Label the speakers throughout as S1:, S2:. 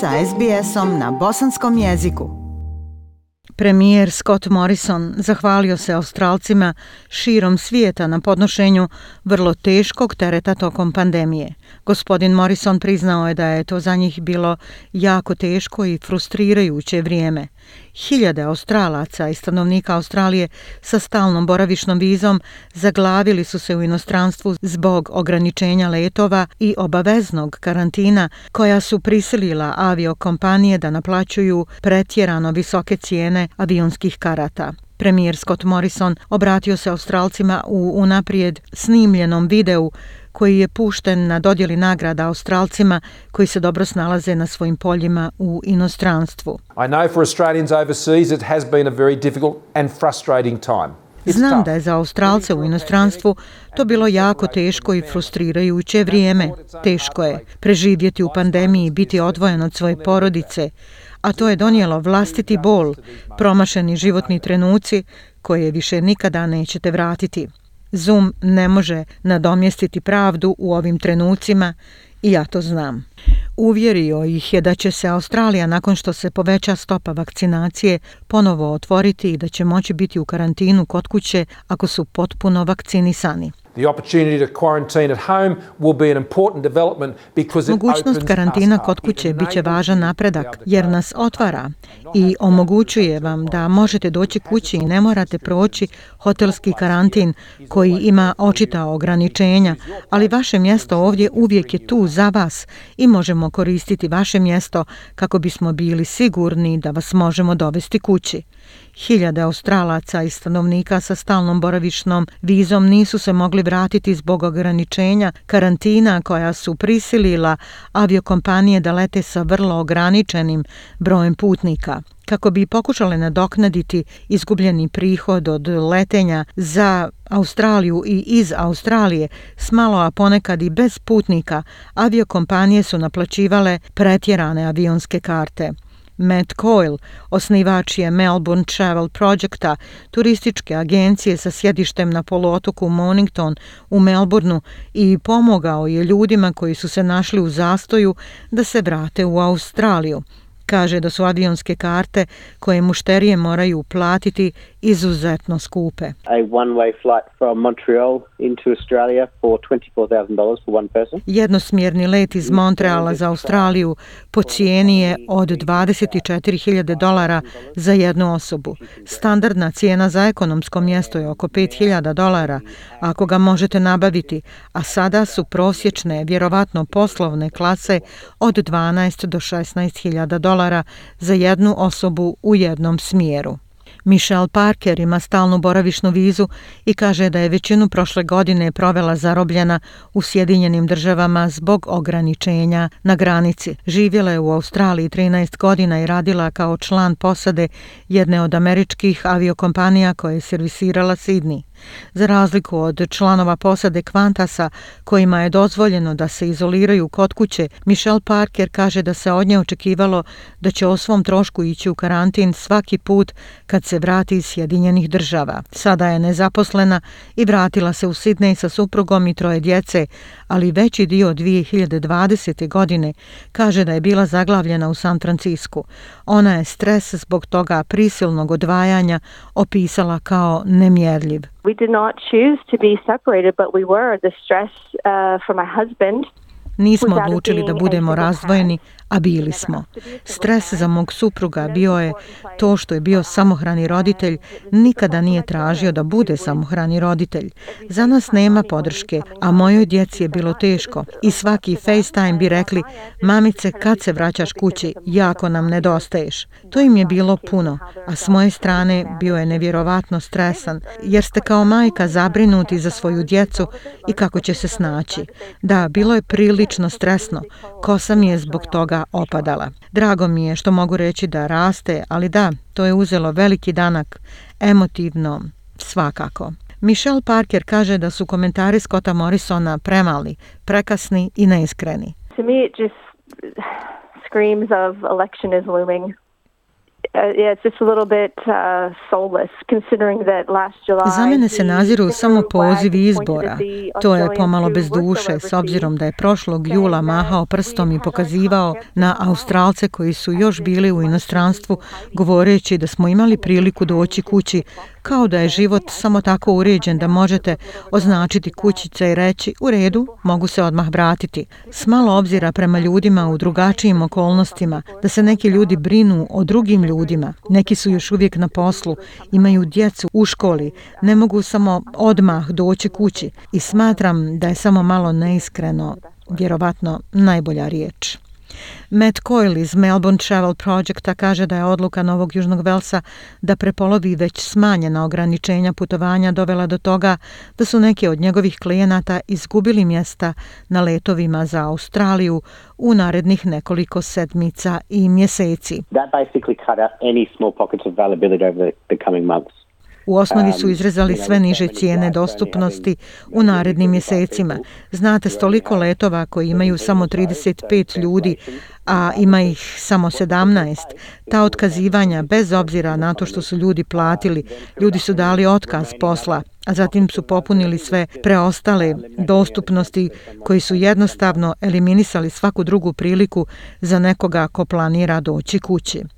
S1: sa SBS-om na bosanskom jeziku.
S2: Premijer Scott Morrison zahvalio se Australcima širom svijeta na podnošenju vrlo teškog tereta tokom pandemije. Gospodin Morrison priznao je da je to za njih bilo jako teško i frustrirajuće vrijeme. Hiljade Australaca i stanovnika Australije sa stalnom boravišnom vizom zaglavili su se u inostranstvu zbog ograničenja letova i obaveznog karantina koja su prisilila aviokompanije da naplaćuju pretjerano visoke cijene avionskih karata. Premijer Scott Morrison obratio se Australcima u unaprijed snimljenom videu koji je pušten na dodjeli nagrada Australcima koji se dobro snalaze na svojim poljima u inostranstvu.
S3: I know for Australians overseas it has been a very difficult and frustrating time.
S2: Znam da je za Australce u inostranstvu to bilo jako teško i frustrirajuće vrijeme. Teško je preživjeti u pandemiji i biti odvojen od svoje porodice, a to je donijelo vlastiti bol, promašeni životni trenuci koje više nikada nećete vratiti. Zoom ne može nadomjestiti pravdu u ovim trenucima i ja to znam. Uvjerio ih je da će se Australija nakon što se poveća stopa vakcinacije ponovo otvoriti i da će moći biti u karantinu kod kuće ako su potpuno vakcinisani. Mogućnost karantina kod kuće bit će važan napredak jer nas otvara i omogućuje vam da možete doći kući i ne morate proći hotelski karantin koji ima očita ograničenja, ali vaše mjesto ovdje uvijek je tu za vas i možemo koristiti vaše mjesto kako bismo bili sigurni da vas možemo dovesti kući. Hiljade Australaca i stanovnika sa stalnom boravišnom vizom nisu se mogli vratiti zbog ograničenja karantina koja su prisilila aviokompanije da lete sa vrlo ograničenim brojem putnika. Kako bi pokušale nadoknaditi izgubljeni prihod od letenja za Australiju i iz Australije s malo, a ponekad i bez putnika, aviokompanije su naplaćivale pretjerane avionske karte. Matt Coyle, osnivač je Melbourne Travel Projecta, turističke agencije sa sjedištem na poluotoku Mornington u Melbourneu i pomogao je ljudima koji su se našli u zastoju da se vrate u Australiju. Kaže da su avionske karte koje mušterije moraju platiti izuzetno skupe.
S4: A one-way flight from Montreal into Australia for $24,000 for one person.
S2: Jednosmjerni let iz Montreala za Australiju po cijeni je od 24.000 dolara za jednu osobu. Standardna cijena za ekonomsko mjesto je oko 5.000 dolara ako ga možete nabaviti, a sada su prosječne, vjerovatno poslovne klase od 12 do 16.000 dolara za jednu osobu u jednom smjeru. Michelle Parker ima stalnu boravišnu vizu i kaže da je većinu prošle godine provela zarobljena u Sjedinjenim državama zbog ograničenja na granici. Živjela je u Australiji 13 godina i radila kao član posade jedne od američkih aviokompanija koje je servisirala Sidney. Za razliku od članova posade Kvantasa, kojima je dozvoljeno da se izoliraju kod kuće, Michelle Parker kaže da se od nje očekivalo da će o svom trošku ići u karantin svaki put kad se vrati iz Sjedinjenih država. Sada je nezaposlena i vratila se u Sidney sa suprugom i troje djece, ali veći dio 2020. godine kaže da je bila zaglavljena u San Francisku. Ona je stres zbog toga prisilnog odvajanja opisala kao nemjerljiv.
S5: We did not choose to be separated, but we were. The stress uh, for my husband
S2: Nismo odlučili da budemo razdvojeni, a bili smo. Stres za mog supruga bio je to što je bio samohrani roditelj, nikada nije tražio da bude samohrani roditelj. Za nas nema podrške, a mojoj djeci je bilo teško. I svaki FaceTime bi rekli, mamice, kad se vraćaš kući, jako nam nedostaješ. To im je bilo puno, a s moje strane bio je nevjerovatno stresan, jer ste kao majka zabrinuti za svoju djecu i kako će se snaći. Da, bilo je prilično stresno. Kosa mi je zbog toga opadala. Drago mi je što mogu reći da raste, ali da, to je uzelo veliki danak, emotivno, svakako. Michelle Parker kaže da su komentari Scotta Morrisona premali, prekasni i neiskreni.
S5: To me it just screams of election is looming yeah, it's just a little bit uh, soulless considering that last July.
S2: Za mene se naziru samo pozivi izbora. To je pomalo bez duše s obzirom da je prošlog jula mahao prstom i pokazivao na Australce koji su još bili u inostranstvu govoreći da smo imali priliku doći kući kao da je život samo tako uređen da možete označiti kućice i reći u redu, mogu se odmah vratiti. S malo obzira prema ljudima u drugačijim okolnostima, da se neki ljudi brinu o drugim ljudima, neki su još uvijek na poslu, imaju djecu u školi, ne mogu samo odmah doći kući i smatram da je samo malo neiskreno, vjerovatno najbolja riječ. Matt Coyle iz Melbourne Travel Projecta kaže da je odluka Novog Južnog Velsa da prepolovi već smanjena ograničenja putovanja dovela do toga da su neki od njegovih klijenata izgubili mjesta na letovima za Australiju u narednih nekoliko sedmica i mjeseci.
S4: That basically cut out any small pockets of availability over the coming months.
S2: U osnovi su izrezali sve niže cijene dostupnosti u narednim mjesecima. Znate, stoliko letova koji imaju samo 35 ljudi, a ima ih samo 17. Ta otkazivanja, bez obzira na to što su ljudi platili, ljudi su dali otkaz posla, a zatim su popunili sve preostale dostupnosti koji su jednostavno eliminisali svaku drugu priliku za nekoga ko planira doći kući.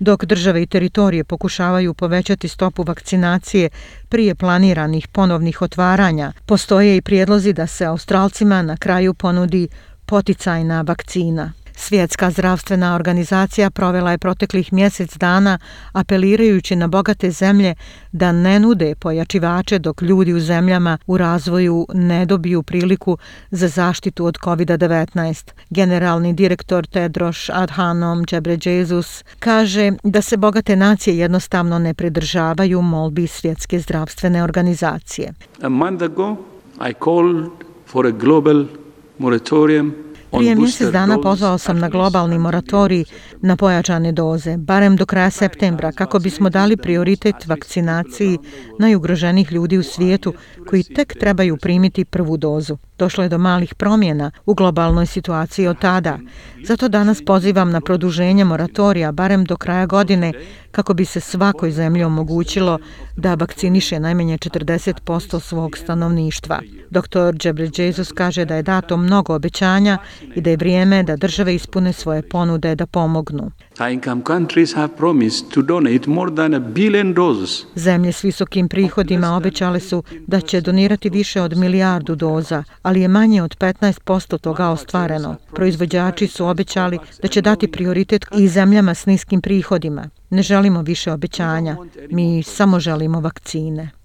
S2: Dok države i teritorije pokušavaju povećati stopu vakcinacije prije planiranih ponovnih otvaranja, postoje i prijedlozi da se Australcima na kraju ponudi poticajna vakcina. Svjetska zdravstvena organizacija provela je proteklih mjesec dana apelirajući na bogate zemlje da ne nude pojačivače dok ljudi u zemljama u razvoju ne dobiju priliku za zaštitu od COVID-19. Generalni direktor Tedros Adhanom Ghebreyesus kaže da se bogate nacije jednostavno ne pridržavaju molbi Svjetske zdravstvene organizacije.
S6: A month ago I called for a global moratorium
S2: Prije mjesec dana pozvao sam na globalni moratorij na pojačane doze, barem do kraja septembra, kako bismo dali prioritet vakcinaciji najugroženih ljudi u svijetu koji tek trebaju primiti prvu dozu. Došlo je do malih promjena u globalnoj situaciji od tada. Zato danas pozivam na produženje moratorija barem do kraja godine kako bi se svakoj zemlji omogućilo da vakciniše najmenje 40% svog stanovništva. Dr. Džebre Jesus kaže da je dato mnogo obećanja i da je vrijeme da države ispune svoje ponude da pomognu. Zemlje s visokim prihodima obećale su da će donirati više od milijardu doza, ali je manje od 15% toga ostvareno. Proizvođači su obećali da će dati prioritet i zemljama s niskim prihodima. Ne želimo više obećanja, mi samo želimo vakcine.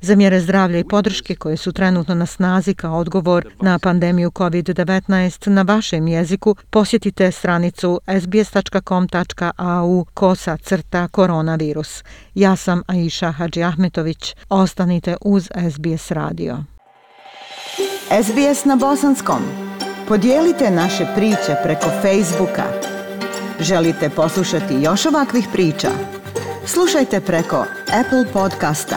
S2: Za mjere zdravlja i podrške koje su trenutno na snazi kao odgovor na pandemiju COVID-19 na vašem jeziku, posjetite stranicu sbs.com.au kosa crta koronavirus. Ja sam Aisha Hadži Ahmetović. Ostanite uz SBS radio.
S1: SBS na bosanskom. Podijelite naše priče preko Facebooka. Želite poslušati još ovakvih priča? Slušajte preko Apple podcasta,